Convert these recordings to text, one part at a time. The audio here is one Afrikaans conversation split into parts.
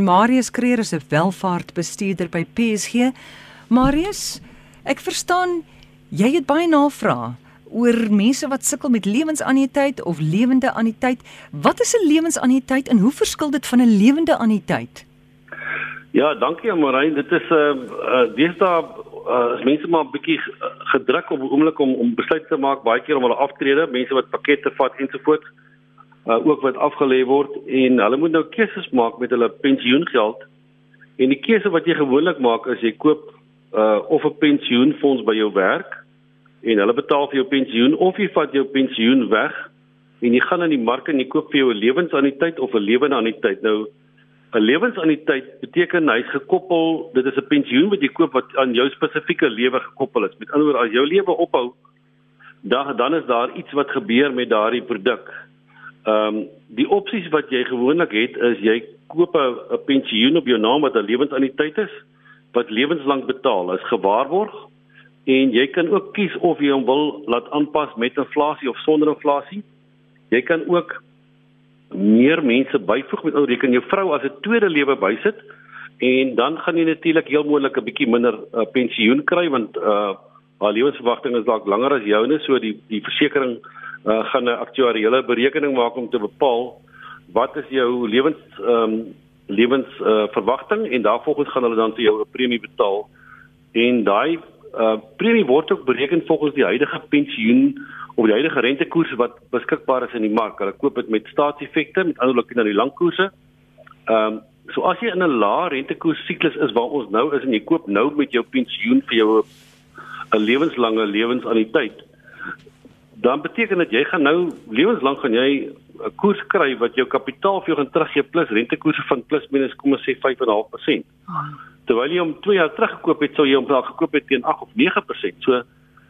Marius Kreer is 'n welvaartbestuurder by PSG. Marius, ek verstaan jy het baie navrae oor mense wat sukkel met lewensanniteit of lewende anniteit. Wat is 'n lewensanniteit en hoe verskil dit van 'n lewende anniteit? Ja, dankie Amorey. Dit is 'n uh, uh, deesdae uh, is mense maar 'n bietjie gedruk op 'n oomblik om om besluite te maak, baie keer om hulle aftrede, mense wat pakkette vat ensovoorts, uh, ook wat afgelê word en hulle moet nou keuses maak met hulle pensioengeld. En die keuse wat jy gewoonlik maak is jy koop uh, of 'n pensioenfonds by jou werk en hulle betaal vir jou pensioen of jy vat jou pensioen weg en jy gaan in die mark en jy koop vir jou 'n lewensanniteit of 'n lewende anniteit. Nou 'n lewensanniteit beteken hy's gekoppel, dit is 'n pensioen wat jy koop wat aan jou spesifieke lewe gekoppel is. Met ander woorde, as jou lewe ophou, dan dan is daar iets wat gebeur met daardie produk. Ehm um, die opsies wat jy gewoonlik het is jy koop 'n pensioen op jou naam wat 'n lewensanniteit is wat lewenslank betaal, is gewaarborg en jy kan ook kies of jy hom wil laat aanpas met inflasie of sonder inflasie. Jy kan ook meer mense byvoeg met ou jy kan jou vrou as 'n tweede lewe bysit en dan gaan jy natuurlik heel moontlik 'n bietjie minder uh, pensioen kry want uh haar lewensverwagting is dalk langer as joune so die die versekerings uh, gaan 'n aktuariële berekening maak om te bepaal wat is jou lewens ehm um, lewens uh, en daarvolgens gaan hulle dan vir jou 'n premie betaal en daai uh premie word ook bereken volgens die huidige pensioen of die huidige rentekoerse wat beskikbaar is in die mark. Hulle koop dit met staatseffekte met anderlik na die langkoerse. Ehm um, so as jy in 'n lae rentekoers siklus is waar ons nou is en jy koop nou met jou pensioen vir jou 'n lewenslange lewensanniteit, dan beteken dit jy gaan nou lewenslank gaan jy 'n koers kry wat jou kapitaal vir jou gaan teruggee plus rentekoerse van plus minus kom ons sê 5.5% terwyl jy hom 2 jaar terug gekoop het, sou jy hom dalk gekoop het teen 8 of 9%. So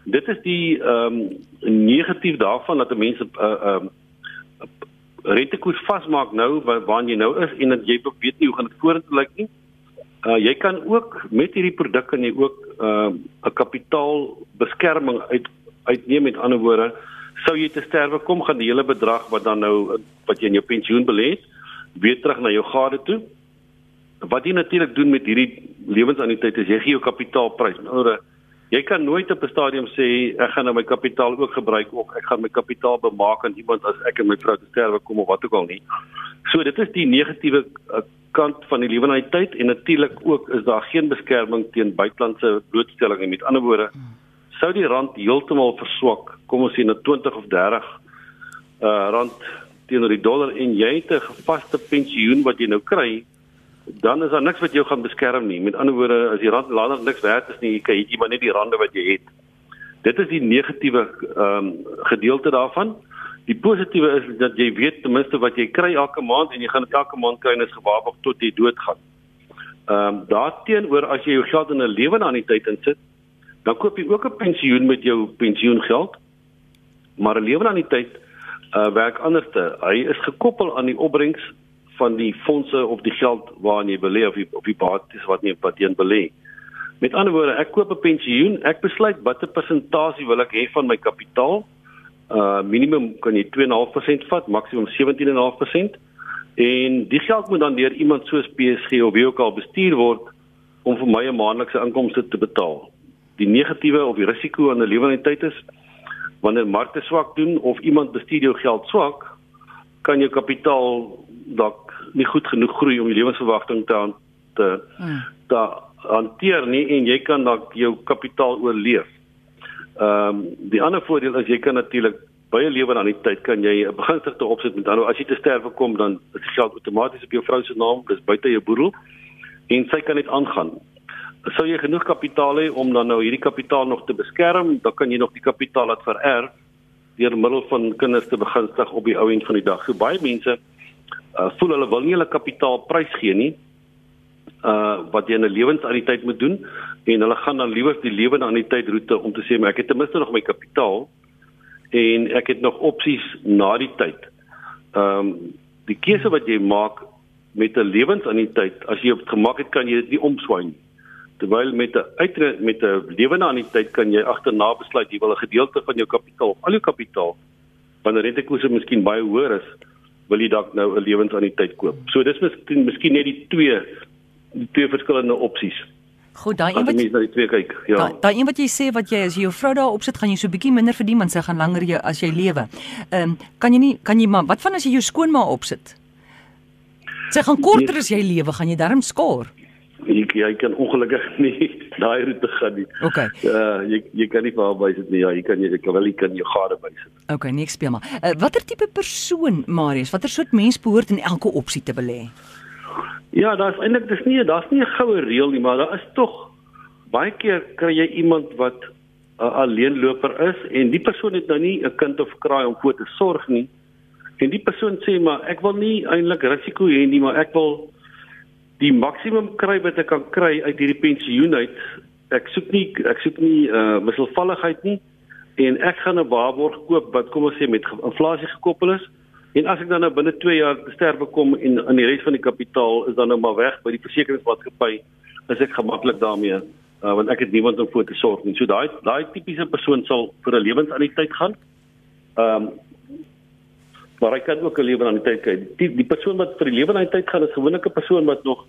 dit is die ehm um, negatief daarvan dat mense 'n uh, ehm uh, rentekoers vasmaak nou waar, waar jy nou is en dat jy weet nie hoe gaan dit vorentoe lyk nie. Uh jy kan ook met hierdie produk kan jy ook ehm, 'n uh, kapitaalbeskerming uit uitneem met ander woorde sou jy te sterwe kom gaan die hele bedrag wat dan nou wat jy in jou pensioen belê het weer terug na jou gade toe wat jy natuurlik doen met hierdie lewensanniteit is jy gee jou kapitaalprys. Nou jy kan nooit op 'n stadium sê ek gaan nou my kapitaal ook gebruik of ek gaan my kapitaal bemaak aan iemand as ek en my vrou te sterwe kom of wat ook al nie. So dit is die negatiewe uh, kant van die lewensanniteit en natuurlik ook is daar geen beskerming teen buitelandse blootstelling nie. Met ander woorde sou die rand heeltemal verswak, kom ons sê na 20 of 30 uh rand teenoor die dollar en jy het 'n vaste pensioen wat jy nou kry dan is daar niks wat jou gaan beskerm nie. Met ander woorde, as die rand langer niks werd is nie, jy het jy maar net die rande wat jy het. Dit is die negatiewe ehm um, gedeelte daarvan. Die positiewe is dat jy weet ten minste wat jy kry elke maand en jy gaan elke maand kry en is gewaarborg tot jy doodgaan. Ehm um, daarteenoor as jy jou geld in 'n lewende anniteit insit, dan koop jy ook 'n pensioen met jou pensioengeld. Maar 'n lewende anniteit uh werk anderste. Hy is gekoppel aan die opbrengs van die fondse of die geld waarin jy belê of of die bates wat jy wat jy belê. Met ander woorde, ek koop 'n pensioen, ek besluit watter persentasie wil ek hê van my kapitaal. Uh minimum kan jy 2.5% vat, maksimum 17.5% en die geld moet dan deur iemand soos PSG of wie ook al bestuur word om vir my 'n maandelikse inkomste te betaal. Die negatiewe of die risiko aan 'n lewensentyd is wanneer markte swak doen of iemand bestuur jou geld swak, kan jou kapitaal dalk nie goed genoeg groei om die lewensverwagting te aan te hmm. te hanteer nie en jy kan dalk jou kapitaal oorleef. Ehm um, die ander voordeel is jy kan natuurlik by 'n lewe aan die tyd kan jy 'n begunstigde opsit met ander as jy te sterwe kom dan is die geld outomaties op jou vrou se naam, dis buite jou boedel en sy kan net aangaan. Sou jy genoeg kapitaal hê om dan nou hierdie kapitaal nog te beskerm, dan kan jy nog die kapitaal laat vererf deur middel van kinders te begunstig op die ou end van die dag. So baie mense uh, voel hulle wil nie hulle kapitaal prys gee nie uh wat jy in 'n lewensanniteit moet doen en hulle gaan dan liewer die lewende anniteit roete om te sê maar ek het ten minste nog my kapitaal en ek het nog opsies na die tyd. Ehm um, die keuse wat jy maak met 'n lewensanniteit as jy op gemaak het kan jy dit nie omswaai nie. Terwyl met 'n uitre met 'n lewende anniteit kan jy agterna besluit jy wil 'n gedeelte van jou kapitaal, al jou kapitaal wanneer rentekoerse miskien baie hoër is, wil jy dalk nou 'n lewensanniteit koop. So dis miskien miskien net die twee die twee verskillende opsies. Goed, daai een wat jy na die twee kyk. Ja. Daai daai een wat jy sê wat jy as jy jou vrou daar opsit, gaan jy so bietjie minder verdien want sy gaan langer jy as jy lewe. Ehm um, kan jy nie kan jy maar wat van as jy jou skoonma opsit? Sy gaan korter as jy lewe, gaan jy darm skoor. Jy jy kan ongelukkig nie daai roete gaan nie. Okay. Ja, jy jy kan nie vir haar bysit nie. Ja, jy kan jy kan wel jy kan jou gade bysit. Okay, nee, ek speel maar. Uh, watter tipe persoon, Marius, watter soort mens behoort in elke opsie te belê? Ja, daar's eintlik dis nie daar's nie 'n goue reël nie, maar daar is tog baie keer kry jy iemand wat 'n uh, alleenloper is en die persoon het nou nie 'n kind of kraai om voor te sorg nie. En die persoon sê maar ek wil nie eintlik risiko hê nie, maar ek wil die maksimum kry wat ek kan kry uit hierdie pensioen uit. Ek soek nie ek soek nie uh wisselvalligheid nie en ek gaan 'n waarborg koop wat kom ons sê met inflasie gekoppel is. En as ek dan nou binne 2 jaar sterwe kom en in die res van die kapitaal is dan nou maar weg by die versekeringsmaatskappy, is ek gemaklik daarmee uh, want ek het niemand om voor te sorg nie. So daai daai tipiese persoon sal vir 'n lewensanniteit gaan. Ehm um, maar hy kan ook 'n lewensanniteit kry. Die die persoon wat vir die lewensanniteit gaan is 'n persoon wat nog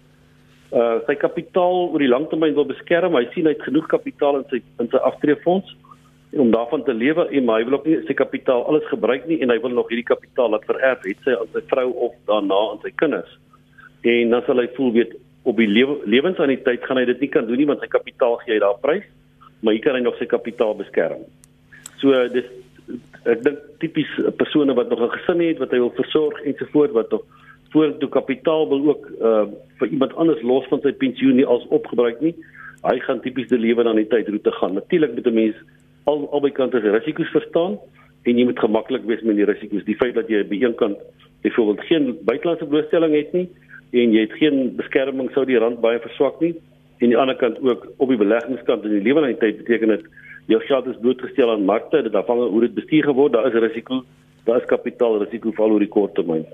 uh sy kapitaal oor die langtermyn wil beskerm. Hy sien hy het genoeg kapitaal in sy in sy aftreefonds om daarvan te lewe en hy wil ook nie sy kapitaal alles gebruik nie en hy wil nog hierdie kapitaal laat vererf het sy aan sy vrou of daarna aan sy kinders. En dan sal hy voel weet op die lewe, lewensanniteit gaan hy dit nie kan doen nie want sy kapitaal gee hy daar prys, maar hier kan hy nog sy kapitaal beskerm. So dis ek dink tipies persone wat nog 'n gesin het wat hy wil versorg ensovoorts wat nog vorentoe kapitaal wil ook uh, vir iemand anders los van sy pensioen nie as opgebruik nie. Hy gaan tipies die lewe aan die tydroete gaan. Natuurlik moet 'n mens al albei kante se risiko's verstaan en jy moet gemaklik wees met die risiko's. Die feit dat jy by een kant byvoorbeeld geen buitelandse blootstelling het nie en jy het geen beskerming sou die rand baie verswak nie en aan die ander kant ook op die beleggingskant in die lewensheid beteken dit jou geld is blootgestel aan markte dit afhang hoe dit bestuur geword. Daar is risiko daar is kapitaalrisiko val oor die kort termyn.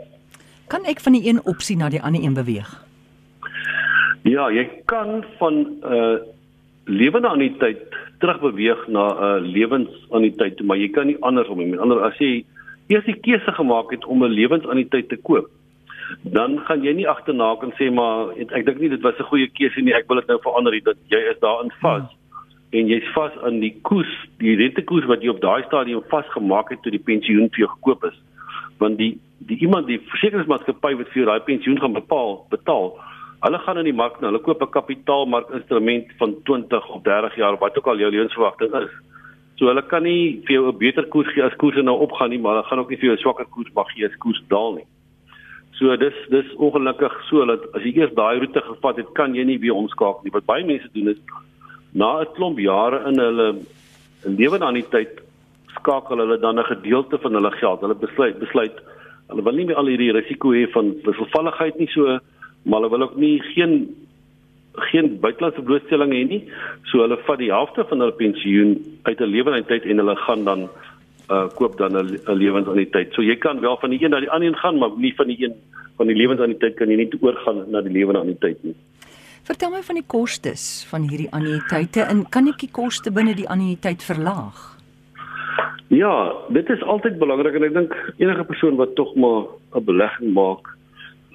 Kan ek van die een opsie na die ander een beweeg? Ja jy kan van 'n uh, lewende anniteit terugbeweeg na 'n uh, lewensanniteit maar jy kan nie andersom nie. Met ander as jy eers die keuse gemaak het om 'n lewensanniteit te koop dan gaan jy nie agterna kan sê maar ek dink nie dit was 'n goeie keuse nie. Ek wil dit nou verander dat jy is daarin vas hmm. En jy's vas aan die koers die rentekoers wat jy op daai stadium vasgemaak het toe die pensioen vir jou gekoop is. Want die die iemand die versekeringsmaatskappy wat vir jou daai pensioen gaan bepaal betaal hulle gaan in die mark nou hulle koop 'n kapitaalmarkinstrument van 20 of 30 jaar wat ook al jou lewensverwagting is. So hulle kan nie vir jou 'n beter koers gee as koerse nou opgaan nie maar hulle gaan ook nie vir jou 'n swakker koers mag gee as koers daal nie. So dis dis ongelukkig so dat as jy eers daai roete gevat het, kan jy nie weer omskakel nie. Wat baie mense doen is na 'n klomp jare in hulle lewe aan die tyd skakel hulle dan 'n gedeelte van hulle geld. Hulle besluit besluit hulle wil nie meer al hierdie risiko hê van wisselvalligheid nie so, maar hulle wil ook nie geen geen buitelandse blootstelling hê nie. So hulle vat die helfte van hulle pensioen uit 'n lewe aan die tyd en hulle gaan dan uh koop dan 'n lewensanniteit. So jy kan wel van die een na die ander gaan, maar nie van die een van die lewensanniteit kan jy nie oorgaan na die lewensanniteit nie. Vertel my van die kostes van hierdie anniteite en kan ek die koste binne die anniteit verlaag? Ja, dit is altyd belangrik en ek dink enige persoon wat tog maar 'n belegging maak,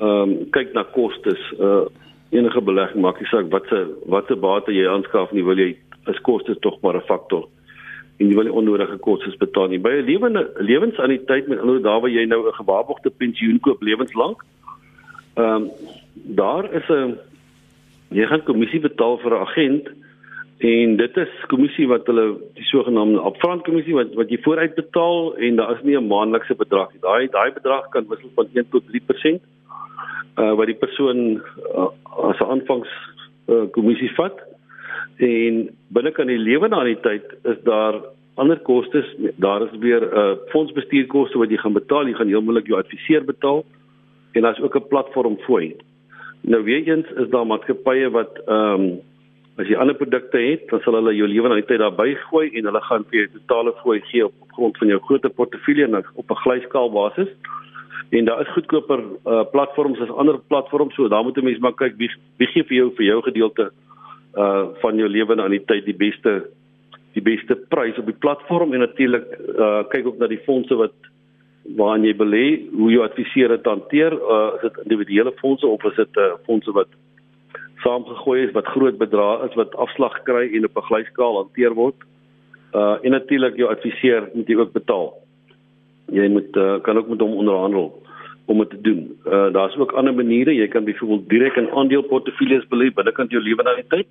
ehm um, kyk na kostes. Uh enige belegging maak jy sê wat se wat se bate jy aanskaf nie wil jy is kostes tog maar 'n faktor en jy wil nie onnodige kostes betaal nie. By 'n lewende lewensanniteit met ander daar waar jy nou 'n gewaarborgde pensioen koop lewenslank. Ehm um, daar is 'n jy gaan kommissie betaal vir 'n agent en dit is kommissie wat hulle die sogenaamde upfront kommissie wat wat jy vooruit betaal en daar is nie 'n maandelikse bedrag nie. Daai daai bedrag kan wissel van 1 tot 3% uh wat die persoon uh, as 'n aanvangs uh, kommissie vat. En binne kan die lewe na die tyd is daar ander kostes. Daar is weer 'n uh, fondsbestuurkoste wat jy gaan betaal. Jy gaan heeltemal jou adviseur betaal en daar's ook 'n platform fooi nou weer eens is daar maatskappye wat ehm um, as jy ander produkte het dan sal hulle jou lewe na die tyd daarby gooi en hulle gaan vir jou totale fooi gee op grond van jou groot portefeulje en op 'n glyskaal basis. En daar is goedkoper uh, platforms as ander platforms so daar moet 'n mens maar kyk wie wie gee vir jou vir jou gedeelte uh van jou lewe aan die tyd die beste die beste prys op die platform en natuurlik uh kyk ook na die fondse wat waarin jy belê, hoe jy adviseer dit hanteer, uh, is dit individuele fondse of is dit 'n uh, fondse wat saamgegooi is wat groot bedrae is wat afslag kry en op 'n glyskaal hanteer word. Uh en natuurlik jou adviseur moet jy ook betaal. Jy moet uh, kan ook met hom onderhandel om dit te doen. Uh daar's ook ander maniere. Jy kan byvoorbeeld direk in aandeleportefeuilles belê binnekant jou lewensrealiteit.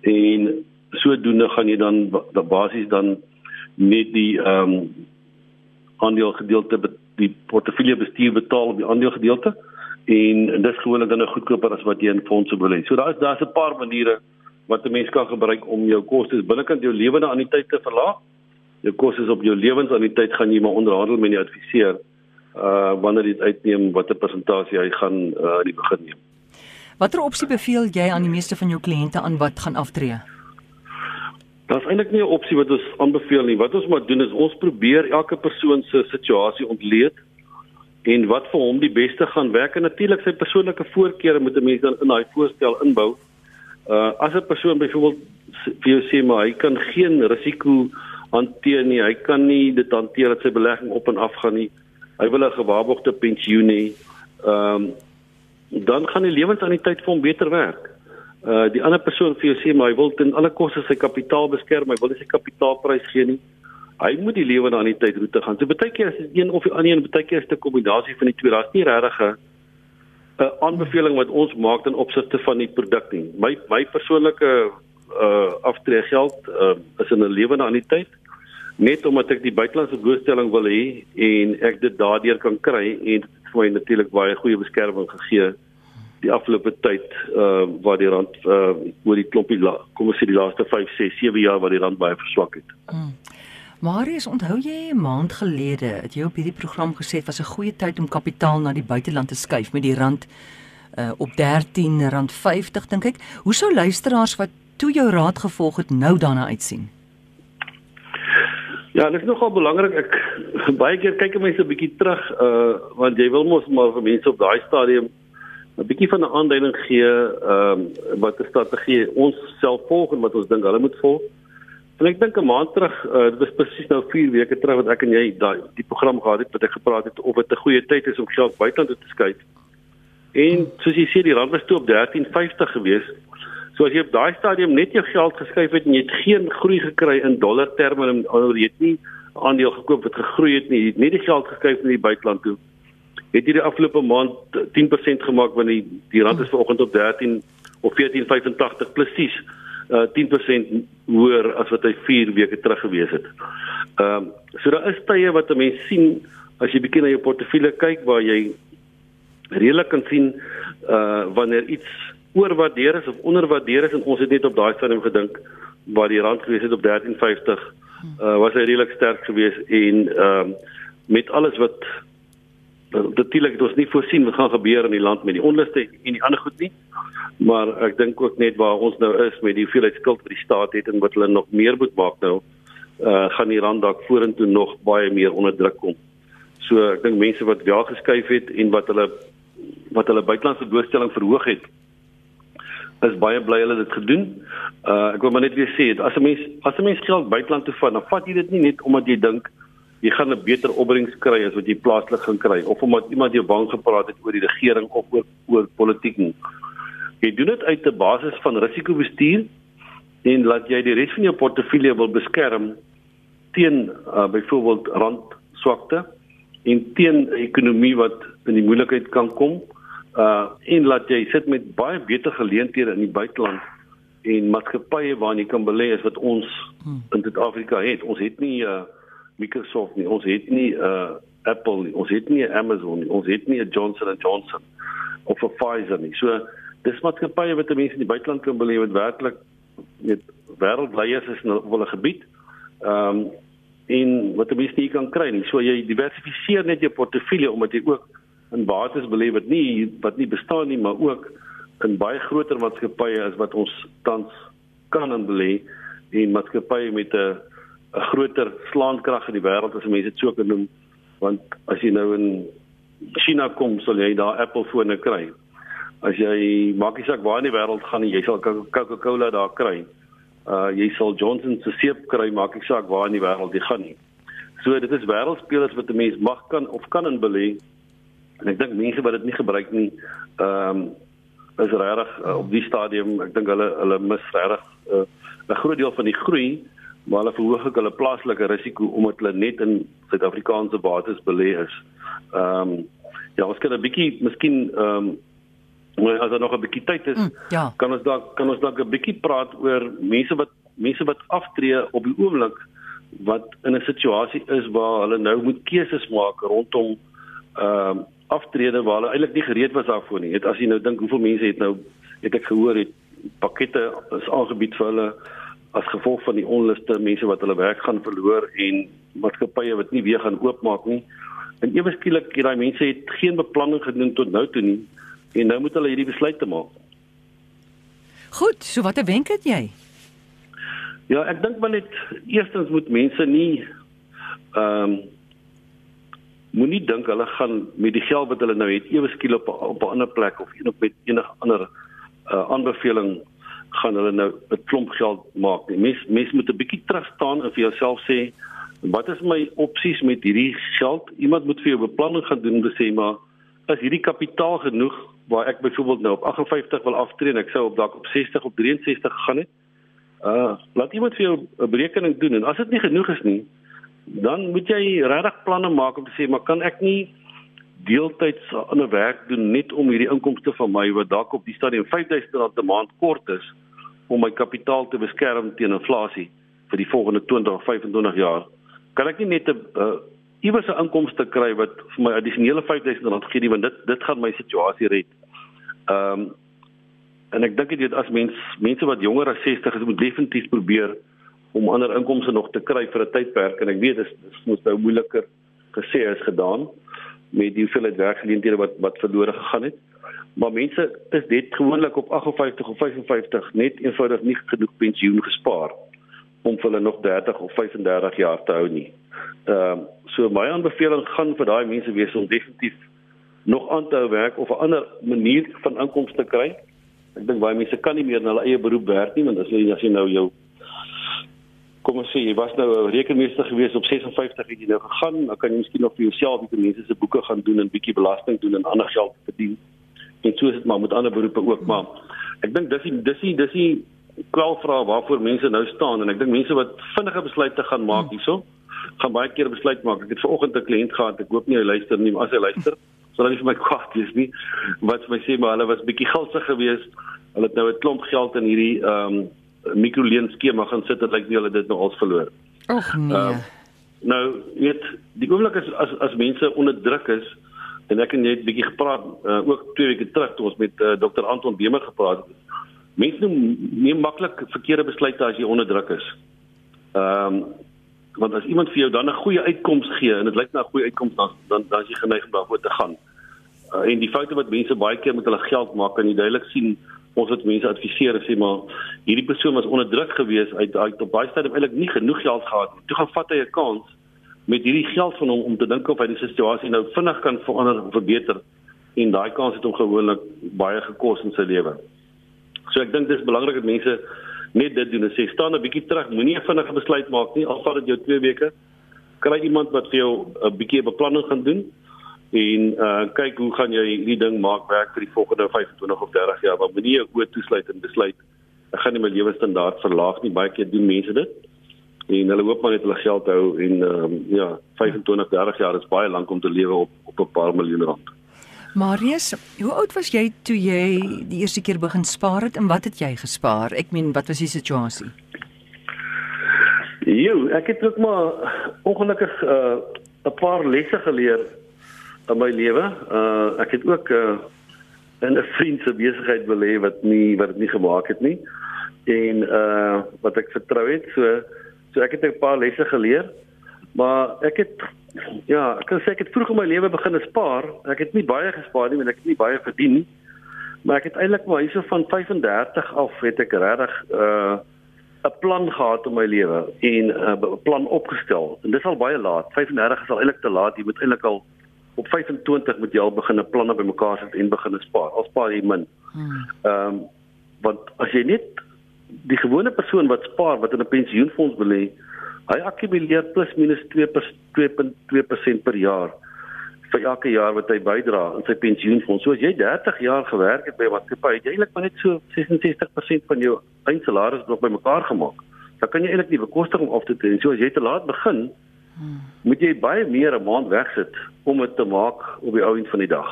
En sodoende gaan jy dan basies dan net die ehm um, aandelegedeelte die portefeulje bestuur betaal op die aandelegedeelte en dis gewoonlik dan 'n goedkoper as wat jy in fondse belê. So daar's daar's 'n paar maniere wat 'n mens kan gebruik om jou kostes binnekant jou lewende anniteit te verlaag. Jou kostes op jou lewensanniteit gaan jy maar onderhandel met die adviseur uh wanneer dit uitneem watter persentasie hy gaan uh in die begin neem. Watter opsie beveel jy aan die meeste van jou kliënte aan wat gaan aftree? Daar's eintlik nie 'n opsie wat ons aanbeveel nie. Wat ons maar doen is ons probeer elke persoon se situasie ontleed en wat vir hom die beste gaan werk en natuurlik sy persoonlike voorkeure moet 'n mens dan in daai voorstel inbou. Uh as 'n persoon byvoorbeeld vir jou sê maar hy kan geen risiko hanteer nie, hy kan nie dit hanteer dat sy belegging op en af gaan nie. Hy wil 'n gewaarborgde pensioen hê. Ehm um, dan gaan die lewensanniteit vir hom beter werk. Uh die ander persoon vir jou sê maar hy wil ten alle koste sy kapitaal beskerm, hy wil nie sy kapitaalprys gee nie hy moet die lewe na aan die tydroete gaan. So baie keer is dit een of die ander een, baie keer is dit 'n kombinasie van die twee. Daar's nie regtig 'n 'n aanbeveling wat ons maak ten opsigte van die produk nie. My my persoonlike uh aftreegeld uh is in 'n lewe na aan die tyd net omdat ek die buitelandse blootstelling wil hê en ek dit daardeur kan kry en vir my natuurlik baie goeie beskerming gegee die afgelope tyd uh waar die rand uh oor die klompie kom ons sê die laaste 5 6 7 jaar waar die rand baie verswak het. Hmm. Marius, onthou jy 'n maand gelede het jy op hierdie program gesê dit was 'n goeie tyd om kapitaal na die buiteland te skuif met die rand uh, op R13.50 dink ek. Hoe sou luisteraars wat toe jou raad gevolg het nou daarna uitsien? Ja, dit is nogal belangrik. Ek baie keer kyk mense 'n bietjie terug uh want jy wil mos maar vir mense op daai stadium 'n bietjie van 'n aanduiding gee ehm uh, wat 'n strategie ons self volg en wat ons dink hulle moet volg. En ek dink 'n maand terug, uh, dit was presies nou 4 weke terug wat ek en jy daai die program gehad het wat ek gepraat het of dit 'n goeie tyd is om geld buiteland te skuif. En soos jy sê die rand was toe op 13.50 gewees. So as jy op daai stadium net jou geld geskuif het en jy het geen groei gekry in dollar terme en oor jy het nie aandeel gekoop wat gegroei het nie, jy het net die geld geskuif in die buiteland toe. Het jy die afgelope maand 10% gemaak wanneer die, die rand is vanoggend op 13 of 14.85 presies uh 10% hoër as wat hy 4 weke terug gewees het. Ehm um, so daar is tye wat 'n mens sien as jy bietjie na jou portefeulje kyk waar jy redelik kan sien uh wanneer iets oorwaardeer is of onderwaardeer is en ons het net op daai stadium gedink waar die rand gewees het op 13.50 uh was hy redelik sterk geweest en ehm uh, met alles wat natuurlik het ons nie voorsien wat gaan gebeur in die land met die onluste en die ander goed nie maar ek dink ook net waar ons nou is met die hoeveelheid skuld wat die staat het en wat hulle nog meer moet maak nou uh gaan die rand dalk vorentoe nog baie meer onder druk kom. So ek dink mense wat wel geskuif het en wat hulle wat hulle buitelandse doelstelling verhoog het is baie bly hulle dit gedoen. Uh ek wil maar net weer sê as 'n mens as 'n mens geld buiteland toe vat, dan vat jy dit nie net omdat jy dink jy gaan 'n beter opbrengs kry as wat jy plaaslik gaan kry of omdat iemand jou bang gepraat het oor die regering of oor oor politiek nie. Jy doen dit uit 'n basis van risikobestuur en laat jy die res van jou portefeulje wil beskerm teen uh, byvoorbeeld randswakte en teen 'n ekonomie wat in die moeilikheid kan kom. Uh en laat jy sit met baie beter geleenthede in die buiteland en maatskappye waarin jy kan belê is wat ons hmm. in Suid-Afrika het. Ons het nie uh Microsoft nie, ons het nie uh Apple nie, ons het nie Amazon nie, ons het nie 'n Johnson & Johnson of 'n Pfizer nie. So dis maatskappye wat mense in die buiteland kan beleef wat werklik met wêreldleiers is in 'n gebied. Ehm um, en wat mense nie kan kry nie. So jy diversifiseer net jou portefeulje omdat jy ook in bates beleef wat nie wat nie bestaan nie, maar ook in baie groter maatskappye as wat ons tans kan in belê en maatskappye met 'n 'n groter slaankrag in die wêreld as mense dit so kan noem want as jy nou in China kom sal jy daar Apple fone kry as jy maak nie saak waar in die wêreld gaan nie, jy sal Coca-Cola daar kry. Uh jy sal Johnson se seep kry, maak nie saak waar in die wêreld jy gaan nie. So dit is wêreldspelers wat 'n mens mag kan of kan in belê. En ek dink mense wat dit nie gebruik nie, ehm um, is regtig uh, op die stadium, ek dink hulle hulle mis regtig uh, 'n groot deel van die groei, maar hulle verhoog ook hulle plaaslike risiko omdat hulle net in Suid-Afrikaanse bates belê is. Ehm um, ja, ons kan 'n bietjie miskien ehm um, as daar nog 'n bietjie tyd is, mm, ja. kan ons dalk kan ons dalk 'n bietjie praat oor mense wat mense wat aftree op die oomblik wat in 'n situasie is waar hulle nou moet keuses maak rondom ehm uh, aftrede waar hulle eintlik nie gereed was daarvoor nie. Het as jy nou dink hoeveel mense het nou het ek gehoor het pakkette is aangebied vir hulle as gevolg van die onluste, mense wat hulle werk gaan verloor en maatskappye wat nie weer gaan oopmaak nie. En ewe skielik het daai mense het geen beplanning gedoen tot nou toe nie en nou moet hulle hierdie besluit te maak. Goed, so wat 'n wenk het jy? Ja, ek dink maar net eerstens moet mense nie ehm um, moenie dink hulle gaan met die geld wat hulle nou het ewe skielik op op 'n ander plek of een op met enige ander uh, aanbeveling gaan hulle nou 'n klomp geld maak. Mens mens moet 'n bietjie terug staan en vir jouself sê wat is my opsies met hierdie geld? Iemand moet vir jou beplanning gaan doen om te sê maar is hierdie kapitaal genoeg waar ek byvoorbeeld nou op 58 wil aftree en ek sou op dalk op 60 of 63 gegaan het. Uh laat iemand vir jou 'n berekening doen en as dit nie genoeg is nie, dan moet jy regtig planne maak om te sê maar kan ek nie deeltyds ander werk doen net om hierdie inkomste van my wat dalk op die stadium R5000 'n maand kort is om my kapitaal te beskerm teen inflasie vir die volgende 20 of 25 jaar. Kan ek nie net 'n uh, iewers 'n inkomste kry wat vir my addisionele R5000 gee nie want dit dit gaan my situasie red. Ehm um, en ek dink dit as mens mense wat jonger as 60 is moet definitief probeer om ander inkomste nog te kry vir 'n tydperk en ek weet dit is moet nou moeiliker gesê as gedaan met die hoeveelheid werkgeleenthede wat wat verlore gegaan het. Maar mense is dit gewoonlik op 58 of 55 net eenvoudig nie genoeg pensioen gespaar om hulle nog 30 of 35 jaar te hou nie. Ehm uh, so my aanbeveling gaan vir daai mense wees om definitief nog aan te hou werk of 'n ander manier van inkomste kry. Ek dink baie mense kan nie meer in hulle eie beroep werk nie want as jy as jy nou jou kom ons sê jy was nou 'n rekenmeester gewees op 56 het jy nou gegaan, dan kan jy miskien nog vir jouself die mense se boeke gaan doen en bietjie belasting doen en ander geld verdien. En so is dit maar met ander beroepe ook maar. Ek dink dis die dis die dis die kwelvraag waarvoor mense nou staan en ek dink mense wat vinnige besluite gaan maak hierso gaan baie keer besluit maak. Ek het vanoggend 'n kliënt gehad. Ek hoop nie hy luister nie, maar as hy luister, sal hy nie vir my kwaad wees nie. Wat vir my sê maar hulle was bietjie gulsig geweest. Hulle het nou 'n klomp geld in hierdie ehm um, mikroleen skema gaan sit en lyk nie hulle dit nou al verloor. Ag nee. Uh, nou, weet, die oomblik is as as mense onder druk is en ek het net bietjie gepraat uh, ook twee weke terug toe ons met uh, Dr. Anton Bemer gepraat het. Mense neem maklik verkeerde besluite as jy onder druk is. Ehm um, want as iemand vir jou dan 'n goeie uitkoms gee en dit lyk na 'n goeie uitkoms dan dan dan is jy geneig om daarvoor te gaan. Uh, en die foute wat mense baie keer met hulle geld maak kan jy duidelik sien ons het mense adviseer sê maar hierdie persoon was onder druk geweest uit uit op baie stadium eintlik nie genoeg geld gehad nie. Toe gaan vat hy 'n kans met hierdie geld van hom om te dink of hy die situasie nou vinnig kan verander of verbeter en daai kans het hom gewoonlik baie gekos in sy lewe. So ek dink dis belangrik dat mense net dit doen en sê staan 'n bietjie terug, moenie 'n vinnige besluit maak nie. Al vat dit jou 2 weke, kry iemand wat vir jou 'n bietjie beplanning gaan doen en uh kyk hoe gaan jy hierdie ding maak werk vir die volgende 25 of 30 jaar. Want moenie jou oë toesluit en besluit ek gaan nie my lewenstandaard verlaag nie. Baie keer doen mense dit en hulle hoop maar net hulle geld hou en ehm um, ja, 25, 30 jaar is baie lank om te lewe op op 'n paar miljoen rand. Marius, hoe oud was jy toe jy die eerste keer begin spaar het en wat het jy gespaar? Ek meen, wat was die situasie? Jo, ek het ook maar ongelukkig 'n uh, paar lesse geleer in my lewe. Uh ek het ook uh in 'n vriend se besigheid belê wat nie wat dit nie gemaak het nie. En uh wat ek vertrou het, so so ek het 'n paar lesse geleer. Maar ek het ja, ek kan sê ek het vroeg in my lewe begin spaar. Ek het nie baie gespaar nie, want ek het nie baie verdien nie. Maar ek het eintlik maar hierso van 35 af het ek regtig uh, 'n plan gehad in my lewe en 'n uh, plan opgestel. En dis al baie laat. 35 is al eintlik te laat. Jy moet eintlik al op 25 moet jy al begin 'n planne bymekaar sit en begin spaar. Al spaar jy min. Hmm. Ehm um, want as jy net die gewone persoon wat spaar wat in 'n pensioenfonds belê Hy akkumuleer plus minus 2.2% per jaar vir elke jaar wat hy bydra in sy pensioenfonds. So as jy 30 jaar gewerk het by 'n maatskappy, het jy eintlik maar net so 66% van jou eindsalaris nog bymekaar gemaak. Dan kan jy eintlik nie bekostig om af te tree. So as jy te laat begin, hmm. Moet jy baie meer 'n maand wegsit om dit te maak op die ou end van die dag.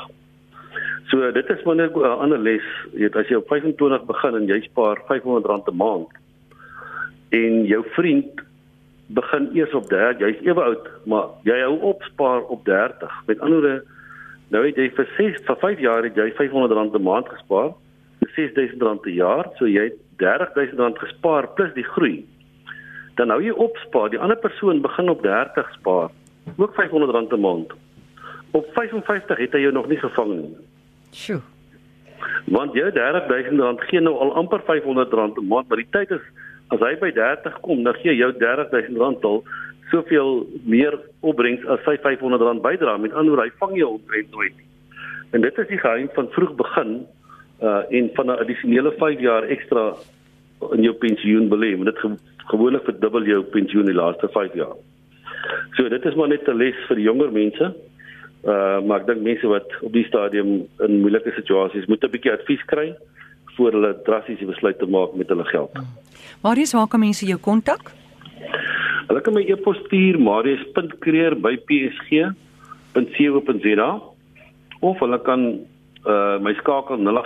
So dit is maar net 'n ander les, jy weet as jy op 25 begin en jy spaar R500 'n maand en jou vriend begin eers op 30, jy's ewe oud, maar jy hou op spaar op 30. Met ander woorde, nou het jy vir 6 vir 5 jaar het jy R500 'n maand gespaar, R6000 per jaar, so jy het R30000 gespaar plus die groei. Dan hou jy op spaar, die ander persoon begin op 30 spaar, ook R500 'n maand. Op 55 het hy jou nog nie gevang nie. Sjoe. Want jou R30000 gee nou al amper R500 'n maand, maar die tyd is as hy by 30 kom, dan gee jou R30000 al soveel meer opbrengs as sy R500 bydra. Met ander woorde, hy vang jou omtrent nooit nie. En dit is die geheim van vroeg begin uh en van 'n addisionele 5 jaar ekstra in jou pensioen belê. Dit gewoonlik verdubbel jou pensioen die laaste 5 jaar. So dit is maar net 'n les vir die jonger mense. Uh maar ek dink mense wat op die stadium in moeilike situasies moet 'n bietjie advies kry voor hulle drastiese besluite maak met hulle geld. Hmm. Marius, waar kan mense jou kontak? Hulle kan my e-pos stuur marius.kreer@psg.co.za of hulle kan uh my skakel 0861348190.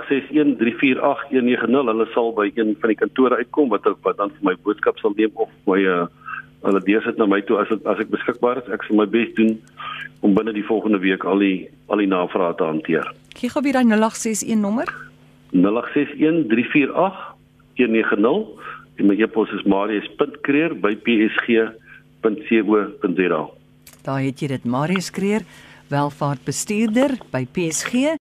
Hulle sal by een van die kantore uitkom wat wat dan vir my boodskap sal neem of my uh hulle deursit na my toe as het, as ek beskikbaar is. Ek sal my bes doen om binne die volgende week al die al die navrae te hanteer. Gee gou weer daai 0861 nommer. 0861348190 en my e-pos is marius.kreer@psg.co.za. Daar het jy dit Marius Kreer, welvaartbestuurder by PSG